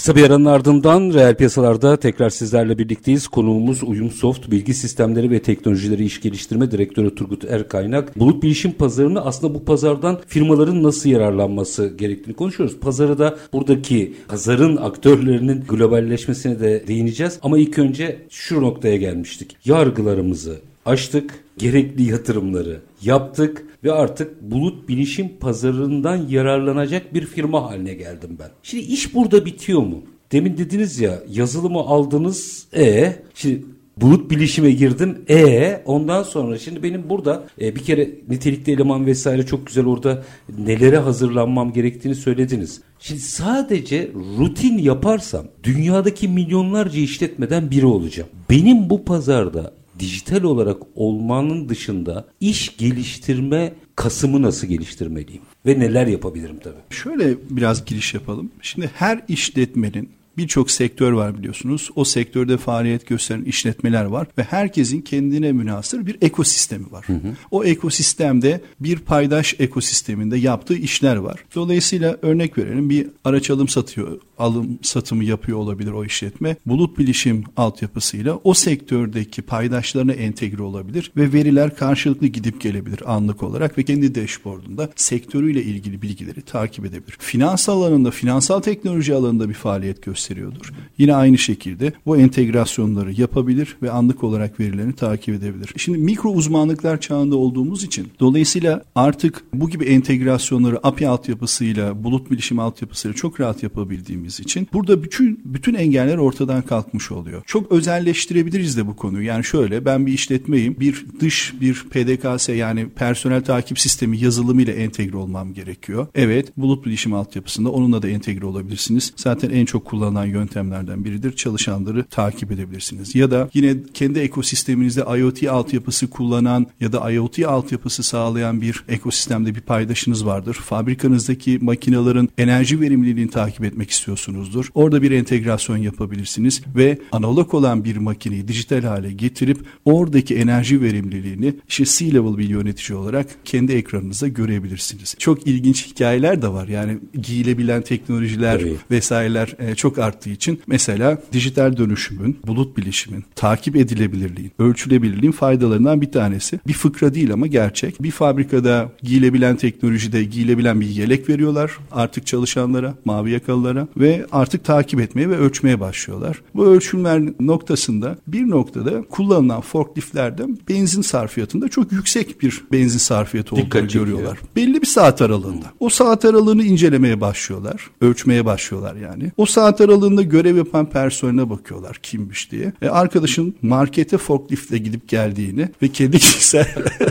Kısa bir aranın ardından reel piyasalarda tekrar sizlerle birlikteyiz. Konuğumuz Uyumsoft Bilgi Sistemleri ve Teknolojileri İş Geliştirme Direktörü Turgut Erkaynak. Bulut bilişim pazarını aslında bu pazardan firmaların nasıl yararlanması gerektiğini konuşuyoruz. Pazarı da buradaki pazarın aktörlerinin globalleşmesine de değineceğiz. Ama ilk önce şu noktaya gelmiştik. Yargılarımızı açtık, gerekli yatırımları yaptık ve artık bulut bilişim pazarından yararlanacak bir firma haline geldim ben. Şimdi iş burada bitiyor mu? Demin dediniz ya yazılımı aldınız e şimdi bulut bilişime girdim. E ondan sonra şimdi benim burada e, bir kere nitelikli eleman vesaire çok güzel orada nelere hazırlanmam gerektiğini söylediniz. Şimdi sadece rutin yaparsam dünyadaki milyonlarca işletmeden biri olacağım. Benim bu pazarda dijital olarak olmanın dışında iş geliştirme kasımı nasıl geliştirmeliyim ve neler yapabilirim tabii. Şöyle biraz giriş yapalım. Şimdi her işletmenin birçok sektör var biliyorsunuz. O sektörde faaliyet gösteren işletmeler var ve herkesin kendine münasır bir ekosistemi var. Hı hı. O ekosistemde bir paydaş ekosisteminde yaptığı işler var. Dolayısıyla örnek verelim bir araç alım satıyor, alım satımı yapıyor olabilir o işletme. Bulut bilişim altyapısıyla o sektördeki paydaşlarına entegre olabilir ve veriler karşılıklı gidip gelebilir anlık olarak ve kendi dashboardunda sektörüyle ilgili bilgileri takip edebilir. Finansal alanında, finansal teknoloji alanında bir faaliyet gösteriyor gösteriyordur. Yine aynı şekilde bu entegrasyonları yapabilir ve anlık olarak verilerini takip edebilir. Şimdi mikro uzmanlıklar çağında olduğumuz için dolayısıyla artık bu gibi entegrasyonları API altyapısıyla, bulut bilişim altyapısıyla çok rahat yapabildiğimiz için burada bütün bütün engeller ortadan kalkmış oluyor. Çok özelleştirebiliriz de bu konuyu. Yani şöyle ben bir işletmeyim. Bir dış bir PDKS yani personel takip sistemi yazılımıyla entegre olmam gerekiyor. Evet bulut bilişim altyapısında onunla da entegre olabilirsiniz. Zaten en çok kullanılan kullanılan yöntemlerden biridir. Çalışanları takip edebilirsiniz. Ya da yine kendi ekosisteminizde IoT altyapısı kullanan ya da IoT altyapısı sağlayan bir ekosistemde bir paydaşınız vardır. Fabrikanızdaki makinelerin enerji verimliliğini takip etmek istiyorsunuzdur. Orada bir entegrasyon yapabilirsiniz ve analog olan bir makineyi dijital hale getirip oradaki enerji verimliliğini işte C-level bir yönetici olarak kendi ekranınızda görebilirsiniz. Çok ilginç hikayeler de var. Yani giyilebilen teknolojiler Tabii. vesaireler e, çok arttığı için mesela dijital dönüşümün, bulut bilişimin, takip edilebilirliğin, ölçülebilirliğin faydalarından bir tanesi. Bir fıkra değil ama gerçek. Bir fabrikada giyilebilen teknolojide giyilebilen bir yelek veriyorlar artık çalışanlara, mavi yakalılara ve artık takip etmeye ve ölçmeye başlıyorlar. Bu ölçümler noktasında bir noktada kullanılan forkliftlerde benzin sarfiyatında çok yüksek bir benzin sarfiyatı olduğunu Dikkat görüyorlar. Belli bir saat aralığında. O saat aralığını incelemeye başlıyorlar. Ölçmeye başlıyorlar yani. O saat aralığında görev yapan personeline bakıyorlar kimmiş diye. E, arkadaşın markete forkliftle gidip geldiğini ve kedi kişisel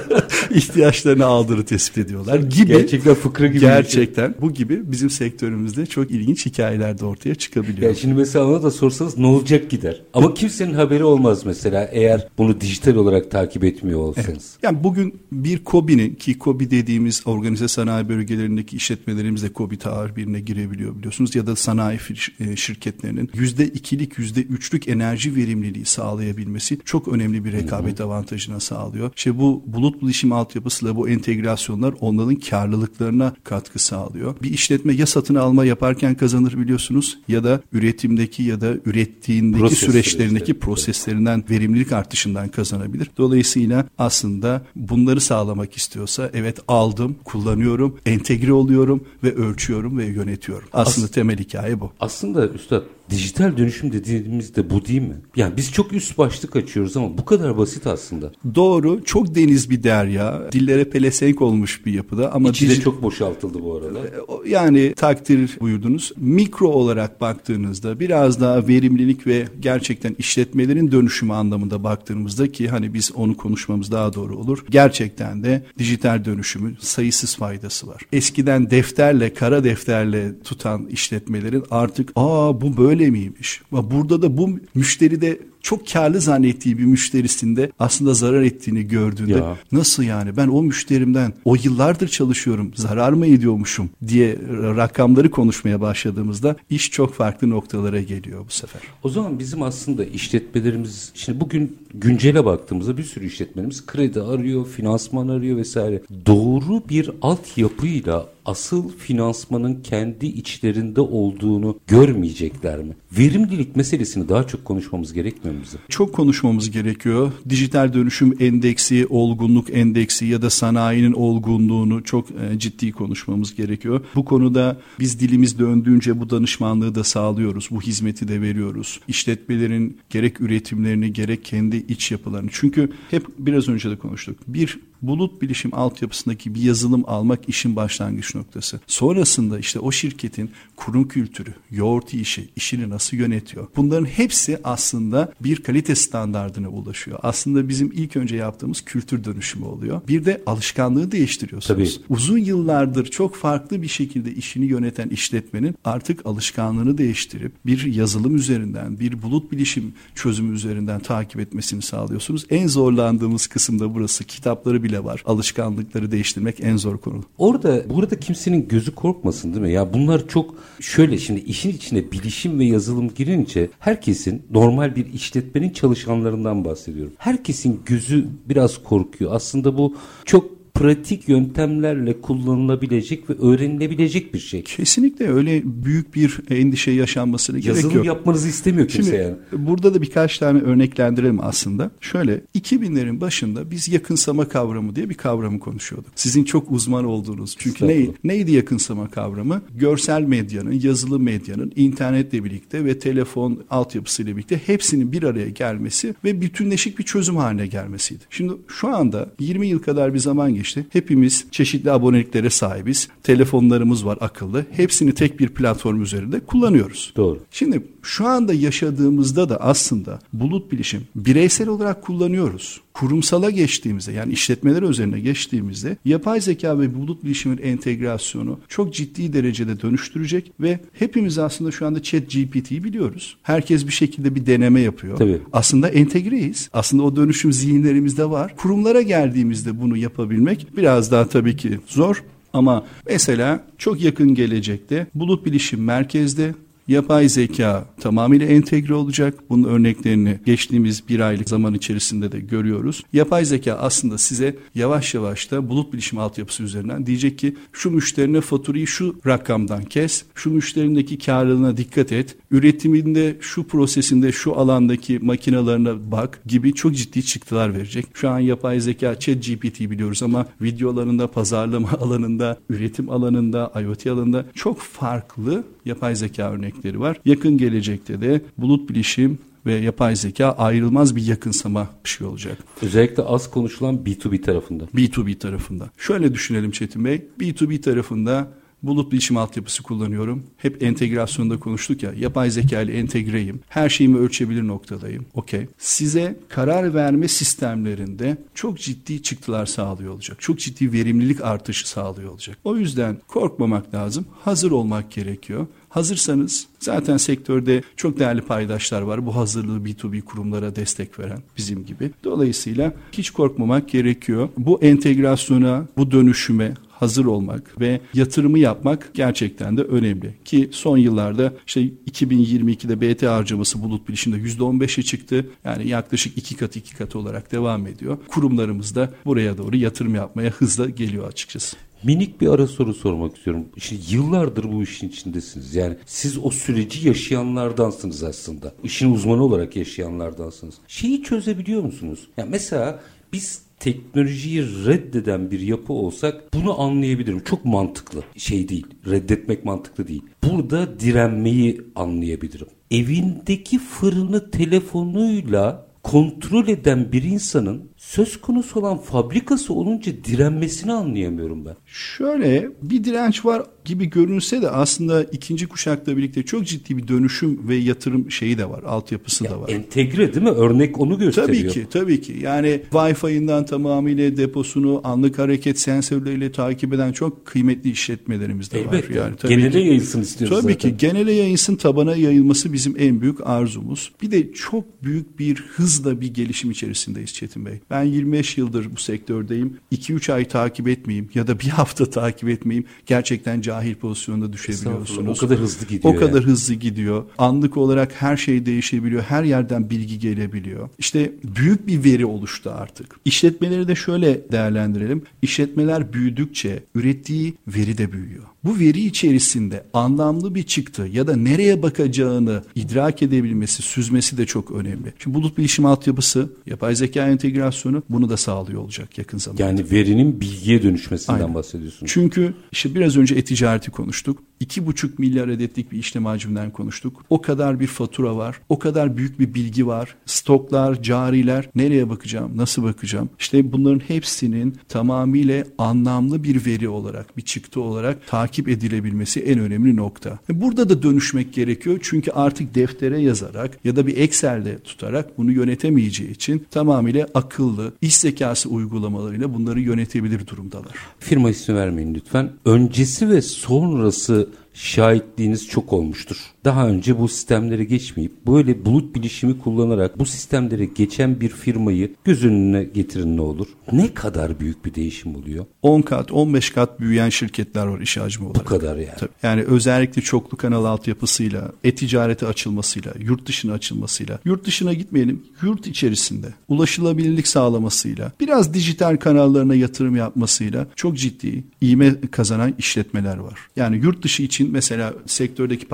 ihtiyaçlarını aldığını tespit ediyorlar gibi. Gerçekten fıkra gibi. Şey. Gerçekten bu gibi bizim sektörümüzde çok ilginç hikayeler de ortaya çıkabiliyor. Ya şimdi mesela ona da sorsanız ne olacak gider. Ama kimsenin haberi olmaz mesela eğer bunu dijital olarak takip etmiyor olsanız. Evet. Yani bugün bir KOBİ'nin ki KOBİ dediğimiz organize sanayi bölgelerindeki işletmelerimiz de KOBİ tabirine girebiliyor biliyorsunuz ya da sanayi e, şirketlerinin yüzde ikilik yüzde üçlük enerji verimliliği sağlayabilmesi çok önemli bir rekabet avantajına sağlıyor. İşte bu bulut bilişim altyapısıyla bu entegrasyonlar onların karlılıklarına katkı sağlıyor. Bir işletme ya satın alma yaparken kazanır biliyorsunuz ya da üretimdeki ya da ürettiğindeki Proses süreçlerindeki süreçleri. proseslerinden verimlilik artışından kazanabilir. Dolayısıyla aslında bunları sağlamak istiyorsa evet aldım, kullanıyorum, entegre oluyorum ve ölçüyorum ve yönetiyorum. Aslında As temel hikaye bu. Aslında üstad Dijital dönüşüm dediğimizde bu değil mi? Yani biz çok üst başlık açıyoruz ama bu kadar basit aslında. Doğru. Çok deniz bir derya. Dillere pelesenk olmuş bir yapıda ama İçi de çok boşaltıldı bu arada. E, yani takdir buyurdunuz. Mikro olarak baktığınızda biraz daha verimlilik ve gerçekten işletmelerin dönüşümü anlamında baktığımızda ki hani biz onu konuşmamız daha doğru olur. Gerçekten de dijital dönüşümün sayısız faydası var. Eskiden defterle, kara defterle tutan işletmelerin artık aa bu böyle öyle? Burada da bu müşteri de çok karlı zannettiği bir müşterisinde aslında zarar ettiğini gördüğünde ya. nasıl yani ben o müşterimden o yıllardır çalışıyorum zarar mı ediyormuşum diye rakamları konuşmaya başladığımızda iş çok farklı noktalara geliyor bu sefer. O zaman bizim aslında işletmelerimiz şimdi bugün güncele baktığımızda bir sürü işletmelerimiz kredi arıyor, finansman arıyor vesaire. Doğru bir altyapıyla asıl finansmanın kendi içlerinde olduğunu görmeyecekler mi? Verimlilik meselesini daha çok konuşmamız gerekmiyor etmemizi? Çok konuşmamız gerekiyor. Dijital dönüşüm endeksi, olgunluk endeksi ya da sanayinin olgunluğunu çok e, ciddi konuşmamız gerekiyor. Bu konuda biz dilimiz döndüğünce bu danışmanlığı da sağlıyoruz. Bu hizmeti de veriyoruz. İşletmelerin gerek üretimlerini gerek kendi iç yapılarını. Çünkü hep biraz önce de konuştuk. Bir bulut bilişim altyapısındaki bir yazılım almak işin başlangıç noktası. Sonrasında işte o şirketin kurum kültürü, yoğurt işi, işini nasıl yönetiyor? Bunların hepsi aslında bir kalite standardına ulaşıyor. Aslında bizim ilk önce yaptığımız kültür dönüşümü oluyor. Bir de alışkanlığı değiştiriyorsunuz. Tabii. Uzun yıllardır çok farklı bir şekilde işini yöneten işletmenin artık alışkanlığını değiştirip bir yazılım üzerinden, bir bulut bilişim çözümü üzerinden takip etmesini sağlıyorsunuz. En zorlandığımız kısım da burası. Kitapları bile var. Alışkanlıkları değiştirmek en zor konu. Orada burada kimsenin gözü korkmasın değil mi? Ya bunlar çok şöyle şimdi işin içine bilişim ve yazılım girince herkesin normal bir işletmenin çalışanlarından bahsediyorum. Herkesin gözü biraz korkuyor. Aslında bu çok pratik yöntemlerle kullanılabilecek ve öğrenilebilecek bir şey. Kesinlikle öyle büyük bir endişe yaşanmasına gerek yok. Yazılım yapmanızı istemiyor kimse Şimdi, yani. Burada da birkaç tane örneklendirelim aslında. Şöyle 2000'lerin başında biz yakınsama kavramı diye bir kavramı konuşuyorduk. Sizin çok uzman olduğunuz. Çünkü ne, neydi yakınsama kavramı? Görsel medyanın, yazılı medyanın internetle birlikte ve telefon altyapısıyla birlikte hepsinin bir araya gelmesi ve bütünleşik bir çözüm haline gelmesiydi. Şimdi şu anda 20 yıl kadar bir zaman geçti geçti. Hepimiz çeşitli aboneliklere sahibiz. Telefonlarımız var akıllı. Hepsini tek bir platform üzerinde kullanıyoruz. Doğru. Şimdi şu anda yaşadığımızda da aslında bulut bilişim bireysel olarak kullanıyoruz. Kurumsala geçtiğimizde yani işletmeler üzerine geçtiğimizde yapay zeka ve bulut bilişimin entegrasyonu çok ciddi derecede dönüştürecek ve hepimiz aslında şu anda chat GPT'yi biliyoruz. Herkes bir şekilde bir deneme yapıyor. Tabii. Aslında entegreyiz. Aslında o dönüşüm zihinlerimizde var. Kurumlara geldiğimizde bunu yapabilmek biraz daha tabii ki zor. Ama mesela çok yakın gelecekte bulut bilişim merkezde Yapay zeka tamamıyla entegre olacak. Bunun örneklerini geçtiğimiz bir aylık zaman içerisinde de görüyoruz. Yapay zeka aslında size yavaş yavaş da bulut bilişim altyapısı üzerinden diyecek ki şu müşterine faturayı şu rakamdan kes, şu müşterindeki karlılığına dikkat et, üretiminde şu prosesinde şu alandaki makinalarına bak gibi çok ciddi çıktılar verecek. Şu an yapay zeka chat GPT biliyoruz ama videolarında, pazarlama alanında, üretim alanında, IoT alanında çok farklı yapay zeka örnekleri var. Yakın gelecekte de bulut bilişim ve yapay zeka ayrılmaz bir yakınsama bir şey olacak. Özellikle az konuşulan B2B tarafında. B2B tarafında. Şöyle düşünelim Çetin Bey. B2B tarafında Bulut bilişim altyapısı kullanıyorum. Hep entegrasyonda konuştuk ya. Yapay zeka ile entegreyim. Her şeyimi ölçebilir noktadayım. Okey. Size karar verme sistemlerinde çok ciddi çıktılar sağlıyor olacak. Çok ciddi verimlilik artışı sağlıyor olacak. O yüzden korkmamak lazım. Hazır olmak gerekiyor. Hazırsanız zaten sektörde çok değerli paydaşlar var. Bu hazırlığı B2B kurumlara destek veren bizim gibi. Dolayısıyla hiç korkmamak gerekiyor. Bu entegrasyona, bu dönüşüme hazır olmak ve yatırımı yapmak gerçekten de önemli. Ki son yıllarda işte 2022'de BT harcaması bulut bilişimde %15'e çıktı. Yani yaklaşık iki kat iki kat olarak devam ediyor. Kurumlarımız da buraya doğru yatırım yapmaya hızla geliyor açıkçası. Minik bir ara soru sormak istiyorum. Şimdi yıllardır bu işin içindesiniz. Yani siz o süreci yaşayanlardansınız aslında. İşin uzmanı olarak yaşayanlardansınız. Şeyi çözebiliyor musunuz? Ya mesela biz teknolojiyi reddeden bir yapı olsak bunu anlayabilirim. Çok mantıklı şey değil. Reddetmek mantıklı değil. Burada direnmeyi anlayabilirim. Evindeki fırını telefonuyla kontrol eden bir insanın söz konusu olan fabrikası olunca direnmesini anlayamıyorum ben. Şöyle bir direnç var gibi görünse de aslında ikinci kuşakla birlikte çok ciddi bir dönüşüm ve yatırım şeyi de var, altyapısı ya da var. Entegre değil mi? Örnek onu gösteriyor. Tabii ki, tabii ki. Yani Wi-Fi'inden tamamıyla deposunu anlık hareket sensörleriyle takip eden çok kıymetli işletmelerimiz de Elbette. var. Yani tabii genele ki, yayılsın istiyoruz Tabii zaten. ki genele yayılsın, tabana yayılması bizim en büyük arzumuz. Bir de çok büyük bir hızla bir gelişim içerisindeyiz Çetin Bey. Ben 25 yıldır bu sektördeyim. 2-3 ay takip etmeyeyim ya da bir hafta takip etmeyeyim. Gerçekten cahil pozisyonda düşebiliyorsunuz. O kadar hızlı gidiyor. O kadar yani. hızlı gidiyor. Anlık olarak her şey değişebiliyor. Her yerden bilgi gelebiliyor. İşte büyük bir veri oluştu artık. İşletmeleri de şöyle değerlendirelim. İşletmeler büyüdükçe ürettiği veri de büyüyor. Bu veri içerisinde anlamlı bir çıktı ya da nereye bakacağını idrak edebilmesi, süzmesi de çok önemli. Şimdi bulut bilişim altyapısı, yapay zeka entegrasyonu bunu da sağlıyor olacak yakın zamanda. Yani verinin bilgiye dönüşmesinden Aynen. bahsediyorsunuz. Çünkü işte biraz önce e-ticareti konuştuk. 2,5 milyar adetlik bir işlem hacminden konuştuk. O kadar bir fatura var. O kadar büyük bir bilgi var. Stoklar, cariler. Nereye bakacağım? Nasıl bakacağım? İşte bunların hepsinin tamamıyla anlamlı bir veri olarak, bir çıktı olarak takip edilebilmesi en önemli nokta. E, Burada da dönüşmek gerekiyor. Çünkü artık deftere yazarak ya da bir Excel'de tutarak bunu yönetemeyeceği için tamamıyla akıllı, iş zekası uygulamalarıyla bunları yönetebilir durumdalar. Firma ismi vermeyin lütfen. Öncesi ve sonrası şahitliğiniz çok olmuştur. Daha önce bu sistemlere geçmeyip böyle bulut bilişimi kullanarak bu sistemlere geçen bir firmayı göz önüne getirin ne olur? Ne kadar büyük bir değişim oluyor? 10 kat, 15 kat büyüyen şirketler var iş hacmi olarak. Bu kadar yani. Tabii. Yani özellikle çoklu kanal altyapısıyla, e-ticarete açılmasıyla, yurt dışına açılmasıyla, yurt dışına gitmeyelim, yurt içerisinde ulaşılabilirlik sağlamasıyla, biraz dijital kanallarına yatırım yapmasıyla çok ciddi iğme kazanan işletmeler var. Yani yurt dışı için mesela sektördeki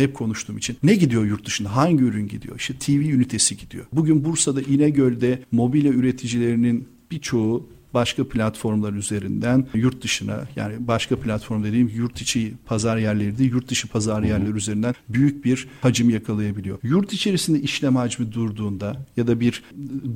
paydaşlarımla hep konuştuğum için ne gidiyor yurt dışında? Hangi ürün gidiyor? İşte TV ünitesi gidiyor. Bugün Bursa'da İnegöl'de mobilya üreticilerinin birçoğu başka platformlar üzerinden yurt dışına yani başka platform dediğim yurt içi pazar yerleri değil yurt dışı pazar yerleri üzerinden büyük bir hacim yakalayabiliyor. Yurt içerisinde işlem hacmi durduğunda ya da bir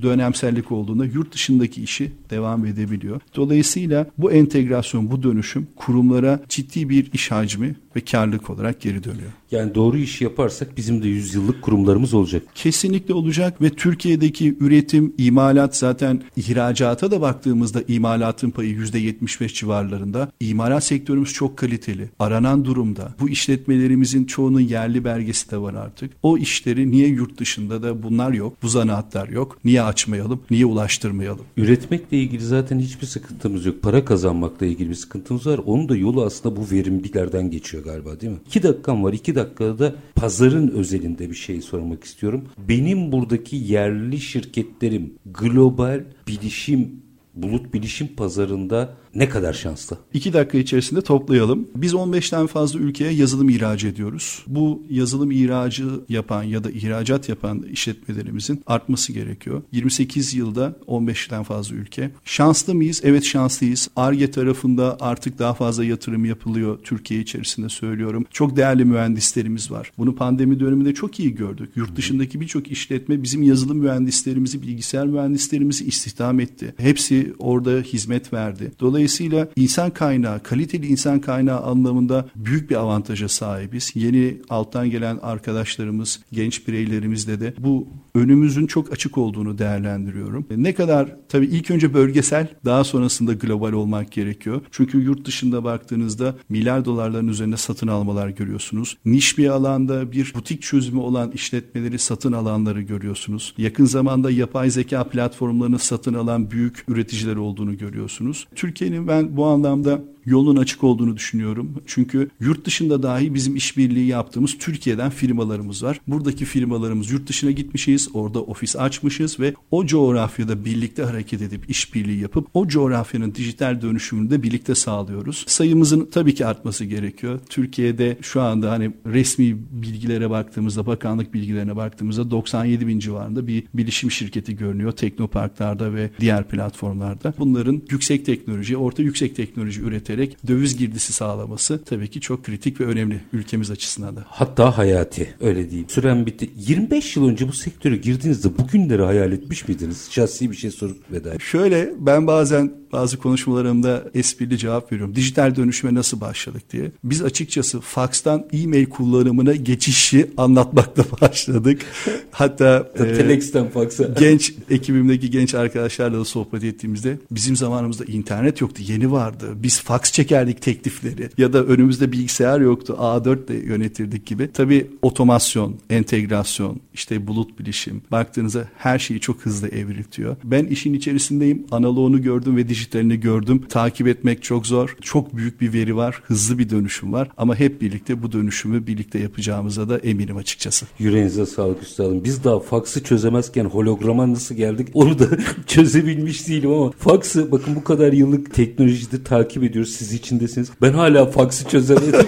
dönemsellik olduğunda yurt dışındaki işi devam edebiliyor. Dolayısıyla bu entegrasyon, bu dönüşüm kurumlara ciddi bir iş hacmi ve karlılık olarak geri dönüyor. Yani doğru işi yaparsak bizim de yüzyıllık kurumlarımız olacak. Kesinlikle olacak ve Türkiye'deki üretim, imalat zaten ihracata da baktığımızda imalatın payı %75 civarlarında. İmalat sektörümüz çok kaliteli. Aranan durumda. Bu işletmelerimizin çoğunun yerli belgesi de var artık. O işleri niye yurt dışında da bunlar yok, bu zanaatlar yok. Niye açmayalım, niye ulaştırmayalım? Üretmekle ilgili zaten hiçbir sıkıntımız yok. Para kazanmakla ilgili bir sıkıntımız var. Onun da yolu aslında bu verimliliklerden geçiyor galiba değil mi? İki dakikam var. İki dakikada da pazarın özelinde bir şey sormak istiyorum. Benim buradaki yerli şirketlerim global bilişim bulut bilişim pazarında ne kadar şanslı? İki dakika içerisinde toplayalım. Biz 15'ten fazla ülkeye yazılım ihraç ediyoruz. Bu yazılım ihracı yapan ya da ihracat yapan işletmelerimizin artması gerekiyor. 28 yılda 15'ten fazla ülke. Şanslı mıyız? Evet şanslıyız. ARGE tarafında artık daha fazla yatırım yapılıyor Türkiye içerisinde söylüyorum. Çok değerli mühendislerimiz var. Bunu pandemi döneminde çok iyi gördük. Yurt dışındaki birçok işletme bizim yazılım mühendislerimizi, bilgisayar mühendislerimizi istihdam etti. Hepsi orada hizmet verdi. Dolayısıyla insan kaynağı, kaliteli insan kaynağı anlamında büyük bir avantaja sahibiz. Yeni alttan gelen arkadaşlarımız, genç bireylerimizle de bu önümüzün çok açık olduğunu değerlendiriyorum. Ne kadar tabii ilk önce bölgesel, daha sonrasında global olmak gerekiyor. Çünkü yurt dışında baktığınızda milyar dolarların üzerinde satın almalar görüyorsunuz. Niş bir alanda bir butik çözümü olan işletmeleri satın alanları görüyorsunuz. Yakın zamanda yapay zeka platformlarını satın alan büyük üreticiler olduğunu görüyorsunuz. Türkiye'nin ben bu anlamda yolun açık olduğunu düşünüyorum. Çünkü yurt dışında dahi bizim işbirliği yaptığımız Türkiye'den firmalarımız var. Buradaki firmalarımız yurt dışına gitmişiz, orada ofis açmışız ve o coğrafyada birlikte hareket edip işbirliği yapıp o coğrafyanın dijital dönüşümünü de birlikte sağlıyoruz. Sayımızın tabii ki artması gerekiyor. Türkiye'de şu anda hani resmi bilgilere baktığımızda, bakanlık bilgilerine baktığımızda 97 bin civarında bir bilişim şirketi görünüyor teknoparklarda ve diğer platformlarda. Bunların yüksek teknoloji, orta yüksek teknoloji üreterek döviz girdisi sağlaması tabii ki çok kritik ve önemli ülkemiz açısından da. Hatta hayati öyle diyeyim. Süren bitti. 25 yıl önce bu sektöre girdiğinizde bugünleri hayal etmiş miydiniz? Şahsi bir şey sorup veda Şöyle ben bazen bazı konuşmalarımda esprili cevap veriyorum. Dijital dönüşüme nasıl başladık diye. Biz açıkçası fakstan e-mail kullanımına geçişi anlatmakla başladık. Hatta e, Telex'ten faksa. genç ekibimdeki genç arkadaşlarla da sohbet ettiğimizde bizim zamanımızda internet yoktu. Yeni vardı. Biz faks çekerdik teklifleri ya da önümüzde bilgisayar yoktu. A4 ile yönetirdik gibi. Tabii otomasyon, entegrasyon, işte bulut bilişim baktığınızda her şeyi çok hızlı evriltiyor. Ben işin içerisindeyim. Analoğunu gördüm ve dijital çeşitlerini gördüm. Takip etmek çok zor. Çok büyük bir veri var. Hızlı bir dönüşüm var. Ama hep birlikte bu dönüşümü birlikte yapacağımıza da eminim açıkçası. Yüreğinize sağlık üstadım. Biz daha faksı çözemezken holograma nasıl geldik onu da çözebilmiş değilim ama faksı bakın bu kadar yıllık teknolojide takip ediyoruz. Siz içindesiniz. Ben hala faksı çözemedim.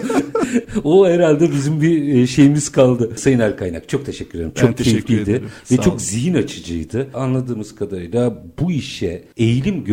o herhalde bizim bir e, şeyimiz kaldı. Sayın Erkaynak çok teşekkür ederim. Çok ben teşekkür keyifliydi ederim. ve Sağ çok olun. zihin açıcıydı. Anladığımız kadarıyla bu işe eğilim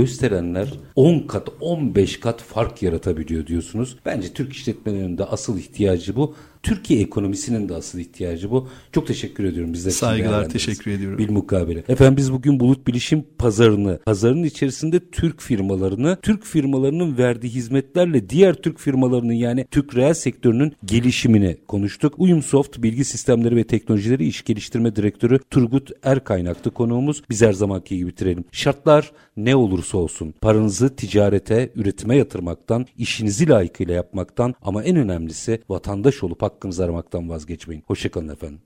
gösterenler 10 kat 15 kat fark yaratabiliyor diyorsunuz. Bence Türk işletmelerinin de asıl ihtiyacı bu. Türkiye ekonomisinin de asıl ihtiyacı bu. Çok teşekkür ediyorum bizler Saygılar, teşekkür ediyorum. Bil mukabele. Efendim biz bugün bulut bilişim pazarını, pazarın içerisinde Türk firmalarını, Türk firmalarının verdiği hizmetlerle diğer Türk firmalarının yani Türk reel sektörünün gelişimini konuştuk. Uyumsoft Bilgi Sistemleri ve Teknolojileri İş Geliştirme Direktörü Turgut Erkaynak'tı konuğumuz. Biz her zamanki gibi bitirelim. Şartlar ne olursa olsun paranızı ticarete, üretime yatırmaktan, işinizi layıkıyla yapmaktan ama en önemlisi vatandaş olup hakkınızı aramaktan vazgeçmeyin. Hoşçakalın efendim.